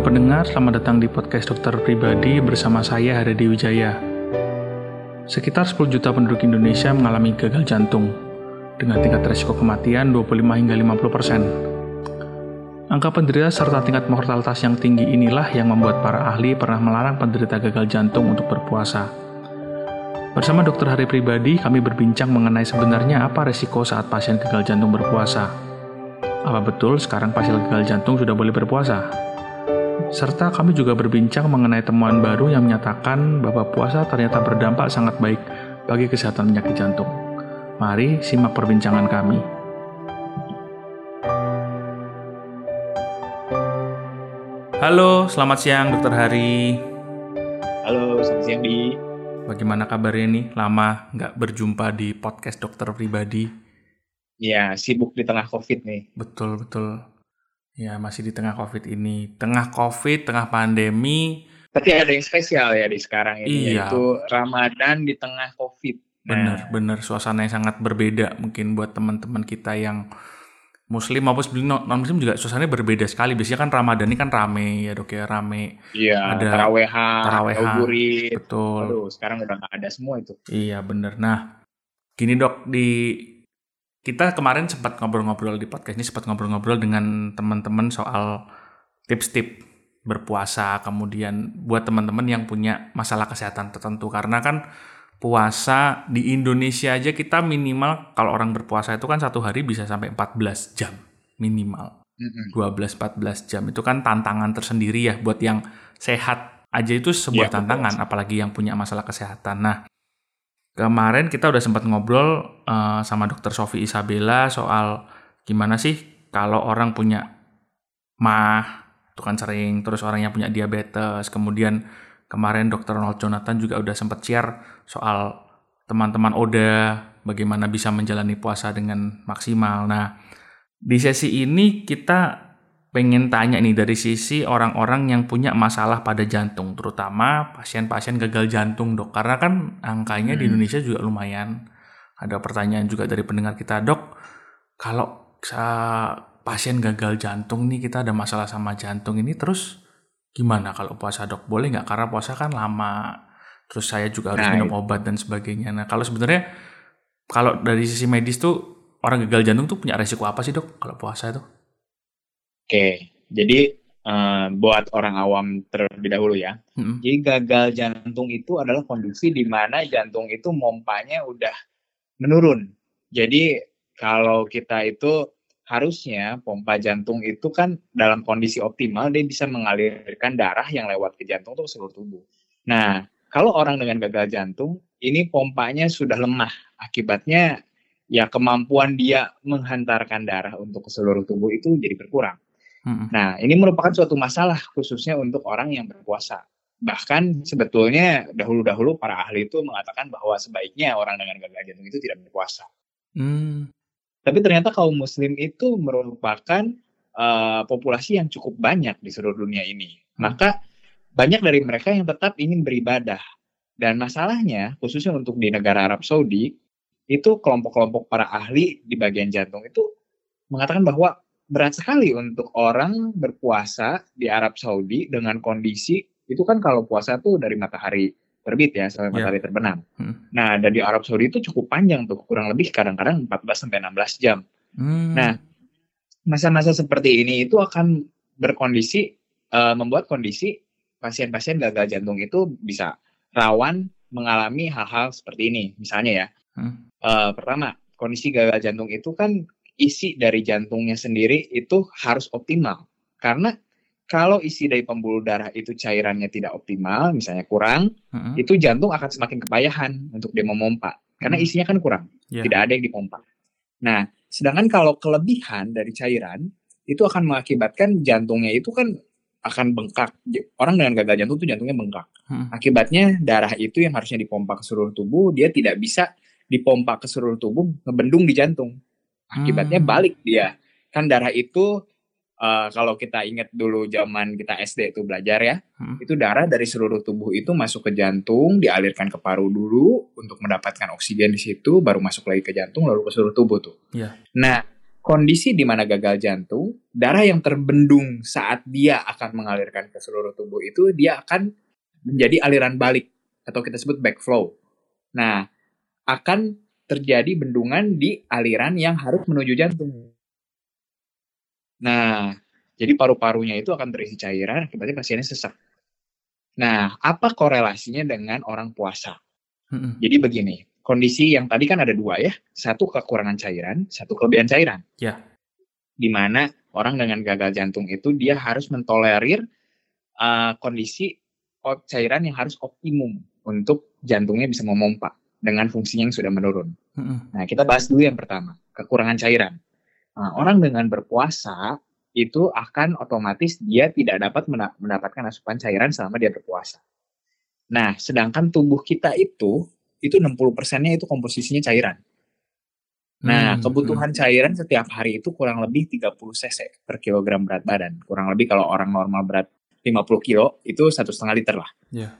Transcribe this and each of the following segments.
Halo pendengar, selamat datang di podcast dokter pribadi bersama saya Haryadi Wijaya. Sekitar 10 juta penduduk Indonesia mengalami gagal jantung dengan tingkat resiko kematian 25 hingga 50 persen. Angka penderita serta tingkat mortalitas yang tinggi inilah yang membuat para ahli pernah melarang penderita gagal jantung untuk berpuasa. Bersama dokter Hari Pribadi, kami berbincang mengenai sebenarnya apa resiko saat pasien gagal jantung berpuasa. Apa betul sekarang pasien gagal jantung sudah boleh berpuasa? Serta kami juga berbincang mengenai temuan baru yang menyatakan bahwa puasa ternyata berdampak sangat baik bagi kesehatan penyakit jantung. Mari simak perbincangan kami. Halo, selamat siang Dokter Hari. Halo, selamat siang Di. Bagaimana kabarnya nih? Lama nggak berjumpa di podcast dokter pribadi. Ya, sibuk di tengah COVID nih. Betul, betul. Ya, masih di tengah COVID ini. Tengah COVID, tengah pandemi. Tapi ada yang spesial ya di sekarang ini, Iya. yaitu Ramadan di tengah COVID. Bener, bener. Suasana yang sangat berbeda mungkin buat teman-teman kita yang Muslim maupun sebelum non-Muslim juga suasananya berbeda sekali. Biasanya kan Ramadan ini kan rame ya dok ya, rame. Iya, Ada tarawehan, tarawehan. Betul. Aduh, sekarang udah nggak ada semua itu. Iya bener. Nah, gini dok, di kita kemarin sempat ngobrol-ngobrol di podcast ini sempat ngobrol-ngobrol dengan teman-teman soal tips-tips berpuasa, kemudian buat teman-teman yang punya masalah kesehatan tertentu karena kan puasa di Indonesia aja kita minimal kalau orang berpuasa itu kan satu hari bisa sampai 14 jam minimal. Mm-mm. 12-14 jam itu kan tantangan tersendiri ya buat yang sehat aja itu sebuah betul. tantangan apalagi yang punya masalah kesehatan. Nah, kemarin kita udah sempat ngobrol eh, sama dokter Sofi Isabella soal gimana sih kalau orang punya mah itu kan sering terus orang yang punya diabetes kemudian kemarin dokter Ronald Jonathan juga udah sempat share soal teman-teman Oda bagaimana bisa menjalani puasa dengan maksimal. Nah, di sesi ini kita pengen tanya nih dari sisi orang-orang yang punya masalah pada jantung, terutama pasien-pasien gagal jantung, dok. Karena kan angkanya di Hmm. Indonesia juga lumayan. Ada pertanyaan juga dari pendengar kita, dok. Kalau pasien gagal jantung nih, kita ada masalah sama jantung ini, terus gimana kalau puasa, dok? Boleh nggak? Karena puasa kan lama. Terus saya juga harus Nah, minum obat dan sebagainya. Nah, kalau sebenarnya kalau dari sisi medis tuh orang gagal jantung tuh punya resiko apa sih, dok? Kalau puasa itu? Oke, jadi eh, buat orang awam terlebih dahulu ya. Mm-mm. Jadi gagal jantung itu adalah kondisi di mana jantung itu mompanya udah menurun. Jadi kalau kita itu harusnya pompa jantung itu kan dalam kondisi optimal dia bisa mengalirkan darah yang lewat ke jantung ke seluruh tubuh. Nah, kalau orang dengan gagal jantung ini pompanya sudah lemah. Akibatnya ya kemampuan dia menghantarkan darah untuk ke seluruh tubuh itu jadi berkurang. Nah, ini merupakan suatu masalah khususnya untuk orang yang berpuasa. Bahkan sebetulnya dahulu-dahulu para ahli itu mengatakan bahwa sebaiknya orang dengan gagal jantung itu tidak berpuasa. Hmm. Tapi ternyata kaum muslim itu merupakan eh, populasi yang cukup banyak di seluruh dunia ini. Hmm. Maka banyak dari mereka yang tetap ingin beribadah. Dan masalahnya khususnya untuk di negara Arab Saudi itu kelompok-kelompok para ahli di bagian jantung itu mengatakan bahwa berat sekali untuk orang berpuasa di Arab Saudi dengan kondisi itu kan kalau puasa tuh dari matahari terbit ya sampai Ya. matahari terbenam. Hmm. Nah, dan di Arab Saudi itu cukup panjang tuh, kurang lebih kadang-kadang 14 sampai 16 jam. Hmm. Nah, masa-masa seperti ini itu akan berkondisi eh, membuat kondisi pasien-pasien gagal jantung itu bisa rawan mengalami hal-hal seperti ini. Misalnya ya, Hmm. eh, pertama kondisi gagal jantung itu kan isi dari jantungnya sendiri itu harus optimal. Karena kalau isi dari pembuluh darah itu cairannya tidak optimal, misalnya kurang, Mm-mm. itu jantung akan semakin kepayahan untuk dia memompa. Karena Hmm. isinya kan kurang Ya. tidak ada yang dipompa. Nah, sedangkan kalau kelebihan dari cairan itu akan mengakibatkan jantungnya itu kan akan bengkak. Orang dengan gagal jantung itu jantungnya bengkak. Hmm. Akibatnya darah itu yang harusnya dipompa ke seluruh tubuh, dia tidak bisa dipompa ke seluruh tubuh, ngebendung di jantung. Akibatnya Hmm. balik dia. Kan darah itu eh, kalau kita ingat dulu zaman kita SD itu belajar ya, Hmm. itu darah dari seluruh tubuh itu masuk ke jantung, dialirkan ke paru dulu untuk mendapatkan oksigen di situ, baru masuk lagi ke jantung, lalu ke seluruh tubuh tuh. Iya. Nah, kondisi di mana gagal jantung, darah yang terbendung saat dia akan mengalirkan ke seluruh tubuh itu dia akan menjadi aliran balik atau kita sebut backflow. Nah, akan terjadi bendungan di aliran yang harus menuju jantung. Nah, jadi paru-parunya itu akan terisi cairan, akibatnya pasiennya sesak. Nah, apa korelasinya dengan orang puasa? hmm Jadi begini, kondisi yang tadi kan ada dua ya, satu kekurangan cairan, satu kelebihan cairan. Ya. Yeah. Di mana orang dengan gagal jantung itu dia harus mentolerir uh, kondisi cairan yang harus optimum untuk jantungnya bisa memompa dengan fungsinya yang sudah menurun. Nah, kita bahas dulu yang pertama, kekurangan cairan. Nah, orang dengan berpuasa itu akan otomatis dia tidak dapat mendapatkan asupan cairan selama dia berpuasa. Nah, sedangkan tubuh kita itu itu 60 persennya itu komposisinya cairan. Nah, hmm, kebutuhan hmm. cairan setiap hari itu kurang lebih 30 cc per kilogram berat badan. Kurang lebih kalau orang normal berat 50 kilo itu satu setengah liter lah. Yeah.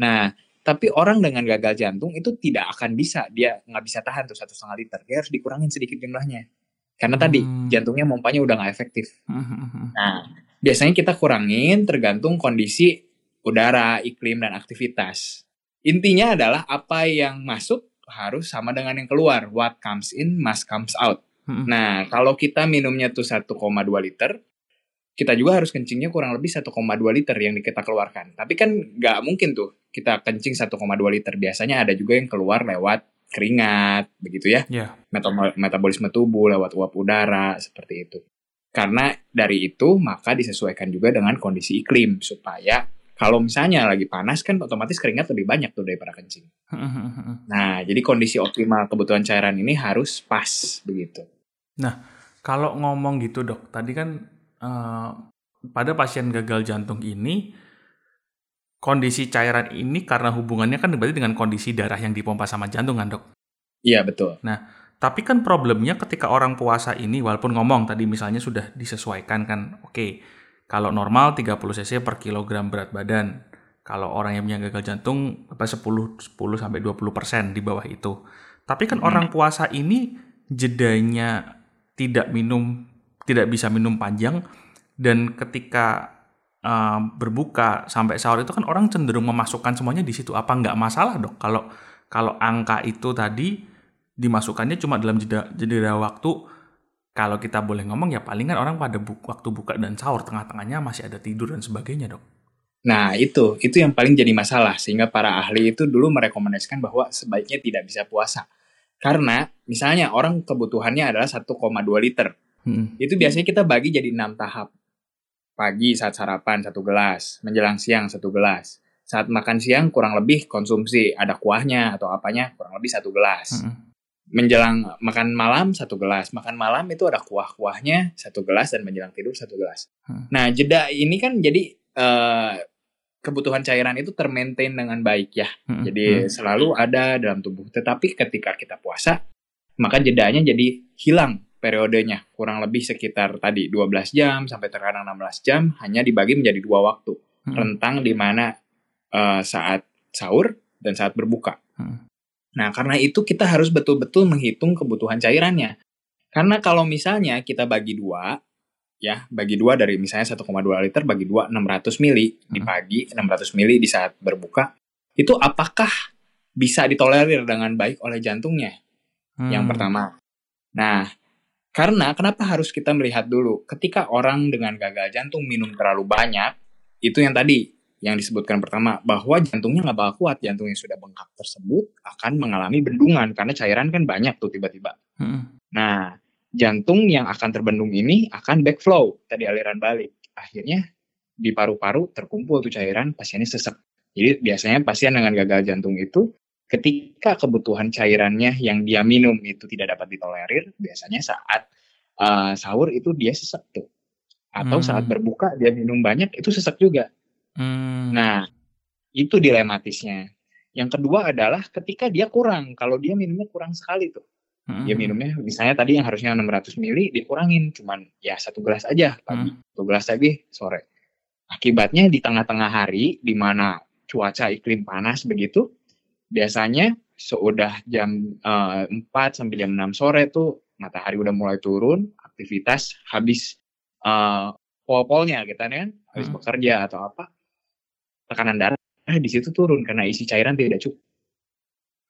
Nah, tapi orang dengan gagal jantung itu tidak akan bisa, dia nggak bisa tahan tuh satu setengah liter. Dia harus dikurangin sedikit jumlahnya. Karena hmm. tadi jantungnya mompanya udah nggak efektif. Hmm, hmm, hmm. Nah, biasanya kita kurangin tergantung kondisi udara, iklim, dan aktivitas. Intinya adalah apa yang masuk harus sama dengan yang keluar. What comes in must comes out. Hmm. Nah, kalau kita minumnya tuh 1,2 liter, kita juga harus kencingnya kurang lebih 1,2 liter yang kita keluarkan. Tapi kan nggak mungkin tuh kita kencing 1,2 liter. Biasanya ada juga yang keluar lewat keringat, begitu ya. Yeah. Metabolisme tubuh lewat uap udara, seperti itu. Karena dari itu, maka disesuaikan juga dengan kondisi iklim, supaya kalau misalnya lagi panas kan otomatis keringat lebih banyak tuh daripada kencing. nah, jadi kondisi optimal kebutuhan cairan ini harus pas, begitu. Nah, kalau ngomong gitu dok, tadi kan Eh, pada pasien gagal jantung ini kondisi cairan ini karena hubungannya kan berarti dengan kondisi darah yang dipompa sama jantung kan dok? Iya betul. Nah tapi kan problemnya ketika orang puasa ini walaupun ngomong tadi misalnya sudah disesuaikan kan oke okay, kalau normal 30 cc per kilogram berat badan kalau orang yang punya gagal jantung apa 10 10 sampai 20 persen di bawah itu. Tapi kan hmm. orang puasa ini jedanya tidak minum tidak bisa minum panjang. Dan ketika uh, berbuka sampai sahur itu kan orang cenderung memasukkan semuanya di situ. Apa nggak masalah dok? Kalau kalau angka itu tadi dimasukkannya cuma dalam jeda jeda waktu kalau kita boleh ngomong ya palingan orang pada bu waktu buka dan sahur tengah-tengahnya masih ada tidur dan sebagainya dok. Nah itu itu yang paling jadi masalah sehingga para ahli itu dulu merekomendasikan bahwa sebaiknya tidak bisa puasa. Karena misalnya orang kebutuhannya adalah 1,2 liter Hmm. Itu biasanya kita bagi jadi enam tahap. Pagi saat sarapan satu gelas, menjelang siang satu gelas. Saat makan siang kurang lebih konsumsi ada kuahnya atau apanya kurang lebih satu gelas. Hmm. Menjelang makan malam satu gelas. Makan malam itu ada kuah-kuahnya satu gelas dan menjelang tidur satu gelas. Hmm. Nah jeda ini kan jadi uh, kebutuhan cairan itu termaintain dengan baik ya. Hmm. Jadi hmm. selalu ada dalam tubuh. Tetapi ketika kita puasa, maka jedanya jadi hilang periodenya kurang lebih sekitar tadi 12 jam sampai terkadang 16 jam hanya dibagi menjadi dua waktu hmm. rentang di mana uh, saat sahur dan saat berbuka. Hmm. Nah karena itu kita harus betul-betul menghitung kebutuhan cairannya. Karena kalau misalnya kita bagi dua, ya bagi dua dari misalnya 1,2 liter bagi dua 600 mili hmm. di pagi, 600 mili di saat berbuka, itu apakah bisa ditolerir dengan baik oleh jantungnya? Hmm. Yang pertama. Nah, karena kenapa harus kita melihat dulu ketika orang dengan gagal jantung minum terlalu banyak, itu yang tadi yang disebutkan pertama bahwa jantungnya nggak bakal kuat, jantung yang sudah bengkak tersebut akan mengalami bendungan karena cairan kan banyak tuh tiba-tiba. Hmm. Nah, jantung yang akan terbendung ini akan backflow, tadi aliran balik. Akhirnya di paru-paru terkumpul tuh cairan, pasiennya sesek. Jadi biasanya pasien dengan gagal jantung itu ketika kebutuhan cairannya yang dia minum itu tidak dapat ditolerir, biasanya saat uh, sahur itu dia sesek tuh. Atau hmm. saat berbuka dia minum banyak itu sesek juga. Hmm. Nah, itu dilematisnya. Yang kedua adalah ketika dia kurang, kalau dia minumnya kurang sekali tuh. Hmm. Dia minumnya misalnya tadi yang harusnya 600 mili dikurangin cuman ya satu gelas aja pagi, hmm. satu gelas lagi sore. Akibatnya di tengah-tengah hari di mana cuaca iklim panas begitu, biasanya sudah jam uh, eh, 4 sampai jam 6 sore tuh matahari udah mulai turun, aktivitas habis uh, pol-polnya kita gitu kan, habis hmm. bekerja atau apa, tekanan darah eh, di situ turun karena isi cairan tidak cukup.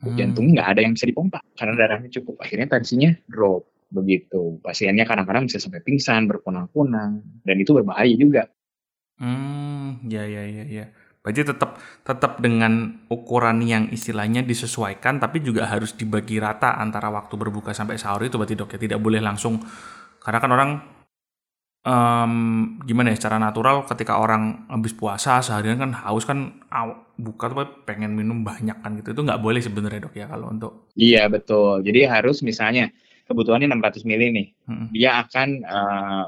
Hmm. Jantung nggak ada yang bisa dipompa karena darahnya cukup. Akhirnya tensinya drop begitu. Pasiennya kadang-kadang bisa sampai pingsan, berkunang-kunang, dan itu berbahaya juga. Hmm, ya ya ya ya. Berarti tetap tetap dengan ukuran yang istilahnya disesuaikan, tapi juga harus dibagi rata antara waktu berbuka sampai sahur itu berarti dok ya? Tidak boleh langsung karena kan orang um, gimana ya secara natural ketika orang habis puasa seharian kan haus kan buka tuh pengen minum banyak kan gitu. Itu nggak boleh sebenarnya dok ya kalau untuk iya betul. Jadi harus misalnya kebutuhannya 600 ml nih hmm. dia akan uh,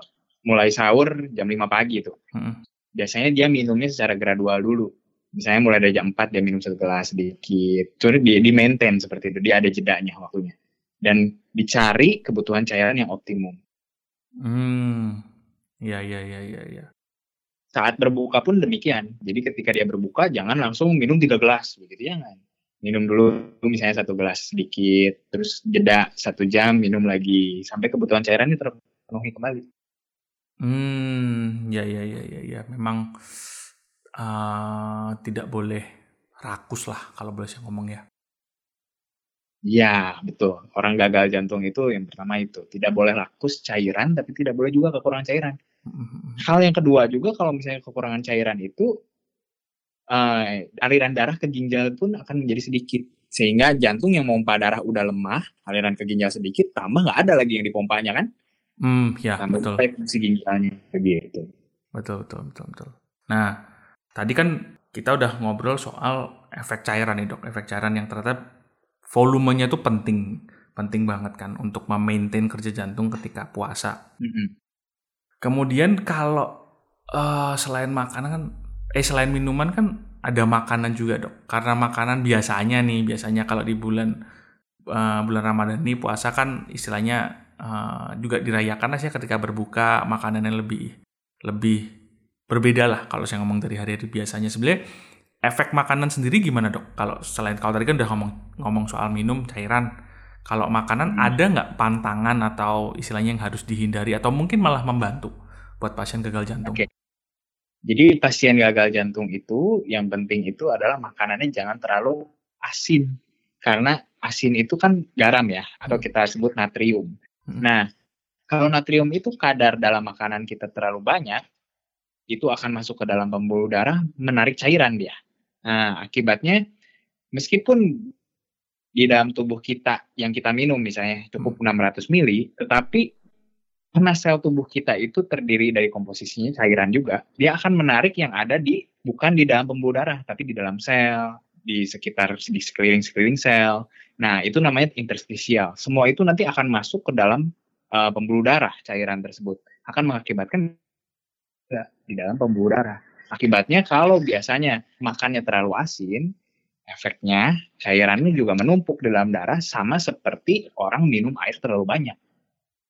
mulai sahur jam 5 pagi tuh. Hmm biasanya dia minumnya secara gradual dulu. Misalnya mulai dari jam 4 dia minum satu gelas sedikit. Terus dia di maintain seperti itu. Dia ada jedanya waktunya. Dan dicari kebutuhan cairan yang optimum. Hmm. Ya, ya, ya, ya, ya. Saat berbuka pun demikian. Jadi ketika dia berbuka jangan langsung minum tiga gelas. Begitu jangan. Minum dulu misalnya satu gelas sedikit. Terus jeda satu jam minum lagi. Sampai kebutuhan cairannya terpenuhi kembali. Hmm, ya ya ya ya ya, memang, uh, tidak boleh rakus lah kalau boleh saya ngomong ya. Iya, betul. Orang gagal jantung itu yang pertama itu, tidak boleh rakus cairan, tapi tidak boleh juga kekurangan cairan. Mhm. Hal yang kedua juga kalau misalnya kekurangan cairan itu, uh, aliran darah ke ginjal pun akan menjadi sedikit. Sehingga jantung yang memompa darah udah lemah, aliran ke ginjal sedikit, tambah nggak ada lagi yang dipompanya kan. Hmm, ya Sampai betul. fungsi ginjalnya begitu. Betul, betul, betul, betul. Nah, tadi kan kita udah ngobrol soal efek cairan nih dok, efek cairan yang ternyata volumenya itu penting, penting banget kan untuk memaintain kerja jantung ketika puasa. Mm -hmm. Kemudian kalau uh, selain makanan kan, eh selain minuman kan ada makanan juga dok. Karena makanan biasanya nih, biasanya kalau di bulan uh, bulan Ramadan nih puasa kan istilahnya uh, juga dirayakan lah sih ketika berbuka makanannya lebih lebih berbeda lah kalau saya ngomong dari hari-hari biasanya sebenarnya efek makanan sendiri gimana dok kalau selain kalau tadi kan udah ngomong ngomong soal minum cairan kalau makanan hmm. ada nggak pantangan atau istilahnya yang harus dihindari atau mungkin malah membantu buat pasien gagal jantung? Oke. Jadi pasien gagal jantung itu yang penting itu adalah makanannya jangan terlalu asin karena asin itu kan garam ya atau hmm. kita sebut natrium. Hmm. Nah, kalau natrium itu kadar dalam makanan kita terlalu banyak, itu akan masuk ke dalam pembuluh darah, menarik cairan dia. Nah, akibatnya meskipun di dalam tubuh kita yang kita minum misalnya cukup 600 hmm. mili, tetapi karena sel tubuh kita itu terdiri dari komposisinya cairan juga, dia akan menarik yang ada di bukan di dalam pembuluh darah, tapi di dalam sel, di sekitar di sekeliling-sekeliling sel. Nah, itu namanya interstisial. Semua itu nanti akan masuk ke dalam uh, pembuluh darah cairan tersebut. Akan mengakibatkan di dalam pembuluh darah. Akibatnya kalau biasanya makannya terlalu asin, efeknya cairannya juga menumpuk di dalam darah sama seperti orang minum air terlalu banyak.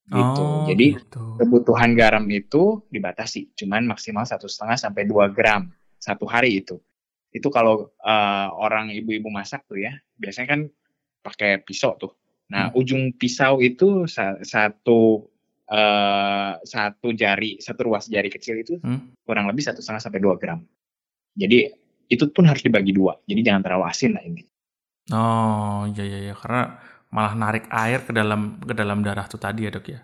Gitu. Oh, Jadi gitu. kebutuhan garam itu dibatasi, cuman maksimal satu setengah sampai dua gram satu hari itu. Itu kalau uh, orang ibu-ibu masak tuh ya, biasanya kan pakai pisau tuh. Nah, hmm. ujung pisau itu satu uh, satu jari, satu ruas jari kecil itu hmm. kurang lebih satu setengah sampai dua gram. Jadi itu pun harus dibagi dua. Jadi jangan terlalu asin lah ini. Oh, iya iya iya karena malah narik air ke dalam ke dalam darah tuh tadi ya, Dok ya.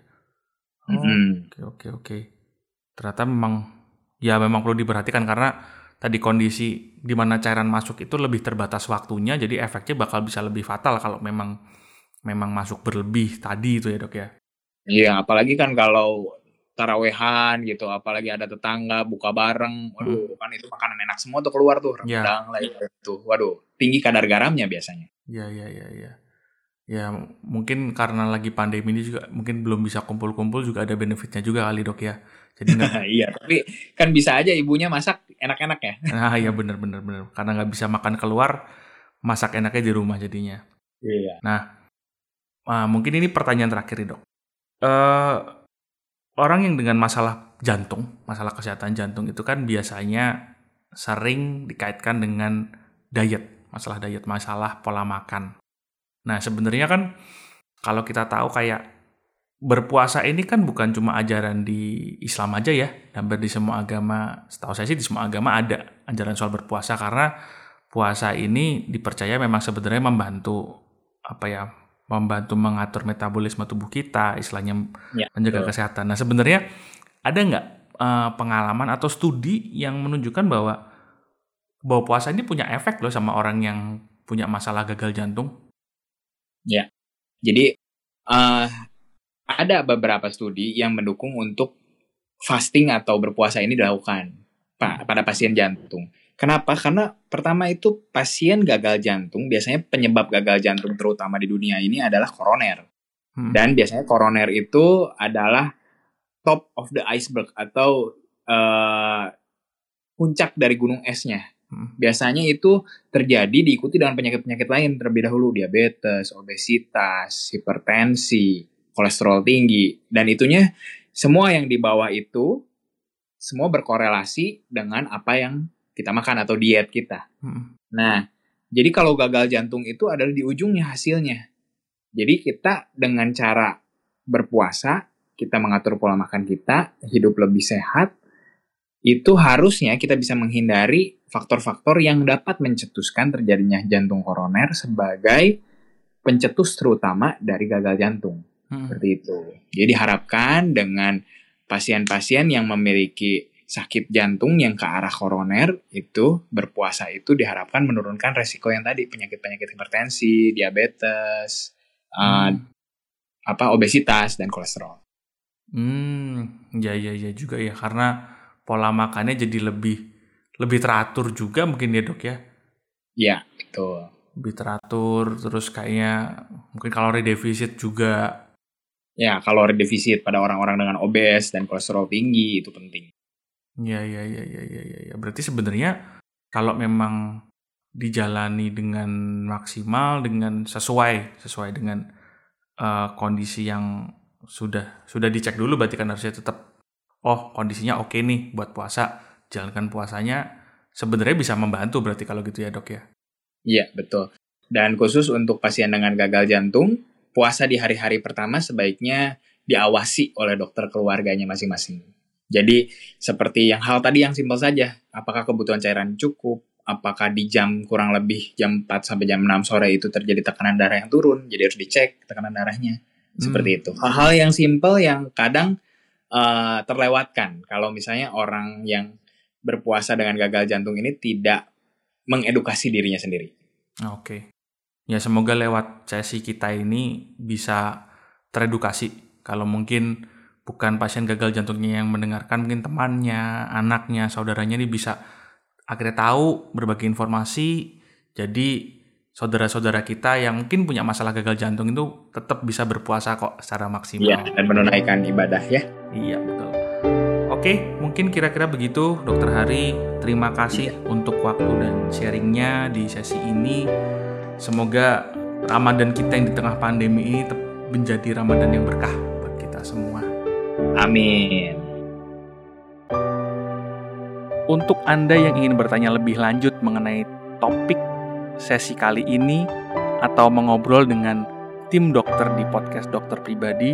Oke oke oke. Ternyata memang ya memang perlu diperhatikan karena tadi kondisi di mana cairan masuk itu lebih terbatas waktunya, jadi efeknya bakal bisa lebih fatal kalau memang memang masuk berlebih tadi itu ya dok ya. Iya, apalagi kan kalau tarawehan gitu, apalagi ada tetangga buka bareng, waduh hmm. kan itu makanan enak semua tuh keluar tuh rendang ya. lah itu, waduh tinggi kadar garamnya biasanya. Iya iya iya iya. Ya mungkin karena lagi pandemi ini juga mungkin belum bisa kumpul-kumpul juga ada benefitnya juga kali dok ya. Jadi enggak, iya, tapi kan bisa aja ibunya masak enak-enak ya. Nah iya bener bener bener karena nggak bisa makan keluar masak enaknya di rumah jadinya. Iya. Nah uh, mungkin ini pertanyaan terakhir nih dok. Uh, orang yang dengan masalah jantung, masalah kesehatan jantung itu kan biasanya sering dikaitkan dengan diet, masalah diet, masalah pola makan. Nah, sebenarnya kan kalau kita tahu kayak berpuasa ini kan bukan cuma ajaran di Islam aja ya, hampir di semua agama. Setahu saya sih di semua agama ada ajaran soal berpuasa karena puasa ini dipercaya memang sebenarnya membantu apa ya, membantu mengatur metabolisme tubuh kita, istilahnya ya, menjaga betul. kesehatan. Nah sebenarnya ada nggak uh, pengalaman atau studi yang menunjukkan bahwa bahwa puasa ini punya efek loh sama orang yang punya masalah gagal jantung? Ya, jadi uh, ada beberapa studi yang mendukung untuk fasting atau berpuasa ini dilakukan pada pasien jantung. Kenapa? Karena pertama itu pasien gagal jantung, biasanya penyebab gagal jantung terutama di dunia ini adalah koroner. Hmm. Dan biasanya koroner itu adalah top of the iceberg atau uh, puncak dari gunung esnya. Hmm. Biasanya itu terjadi diikuti dengan penyakit-penyakit lain terlebih dahulu, diabetes, obesitas, hipertensi, kolesterol tinggi dan itunya semua yang di bawah itu semua berkorelasi dengan apa yang kita makan atau diet kita. Hmm. Nah, jadi kalau gagal jantung itu adalah di ujungnya hasilnya. Jadi kita dengan cara berpuasa, kita mengatur pola makan kita, hidup lebih sehat, itu harusnya kita bisa menghindari faktor-faktor yang dapat mencetuskan terjadinya jantung koroner sebagai pencetus terutama dari gagal jantung. Hmm. Seperti itu. Jadi diharapkan dengan pasien-pasien yang memiliki sakit jantung yang ke arah koroner itu berpuasa itu diharapkan menurunkan resiko yang tadi penyakit-penyakit hipertensi, diabetes, uh, apa obesitas dan kolesterol. Hmm, ya ya ya juga ya karena pola makannya jadi lebih lebih teratur juga mungkin ya dok ya. Iya betul. Lebih teratur terus kayaknya mungkin kalori defisit juga ya kalori defisit pada orang-orang dengan obes dan kolesterol tinggi itu penting. Iya iya iya iya iya ya. ya. Berarti sebenarnya kalau memang dijalani dengan maksimal dengan sesuai sesuai dengan uh, kondisi yang sudah sudah dicek dulu berarti kan harusnya tetap oh kondisinya oke okay nih buat puasa jalankan puasanya sebenarnya bisa membantu berarti kalau gitu ya dok ya iya betul dan khusus untuk pasien dengan gagal jantung puasa di hari-hari pertama sebaiknya diawasi oleh dokter keluarganya masing-masing. Jadi seperti yang hal tadi yang simpel saja, apakah kebutuhan cairan cukup, apakah di jam kurang lebih jam 4 sampai jam 6 sore itu terjadi tekanan darah yang turun, jadi harus dicek tekanan darahnya. Seperti hmm. itu. Hal-hal yang simpel yang kadang uh, terlewatkan kalau misalnya orang yang berpuasa dengan gagal jantung ini tidak mengedukasi dirinya sendiri. Oke. Okay ya semoga lewat sesi kita ini bisa teredukasi kalau mungkin bukan pasien gagal jantungnya yang mendengarkan mungkin temannya anaknya saudaranya ini bisa akhirnya tahu berbagi informasi jadi saudara-saudara kita yang mungkin punya masalah gagal jantung itu tetap bisa berpuasa kok secara maksimal. Iya, dan menunaikan ibadah ya. Iya, betul. Oke, mungkin kira-kira begitu Dokter Hari. Terima kasih iya. untuk waktu dan sharingnya di sesi ini. Semoga Ramadan kita yang di tengah pandemi ini menjadi Ramadan yang berkah buat kita semua. Amin. Untuk Anda yang ingin bertanya lebih lanjut mengenai topik sesi kali ini atau mengobrol dengan tim dokter di podcast dokter pribadi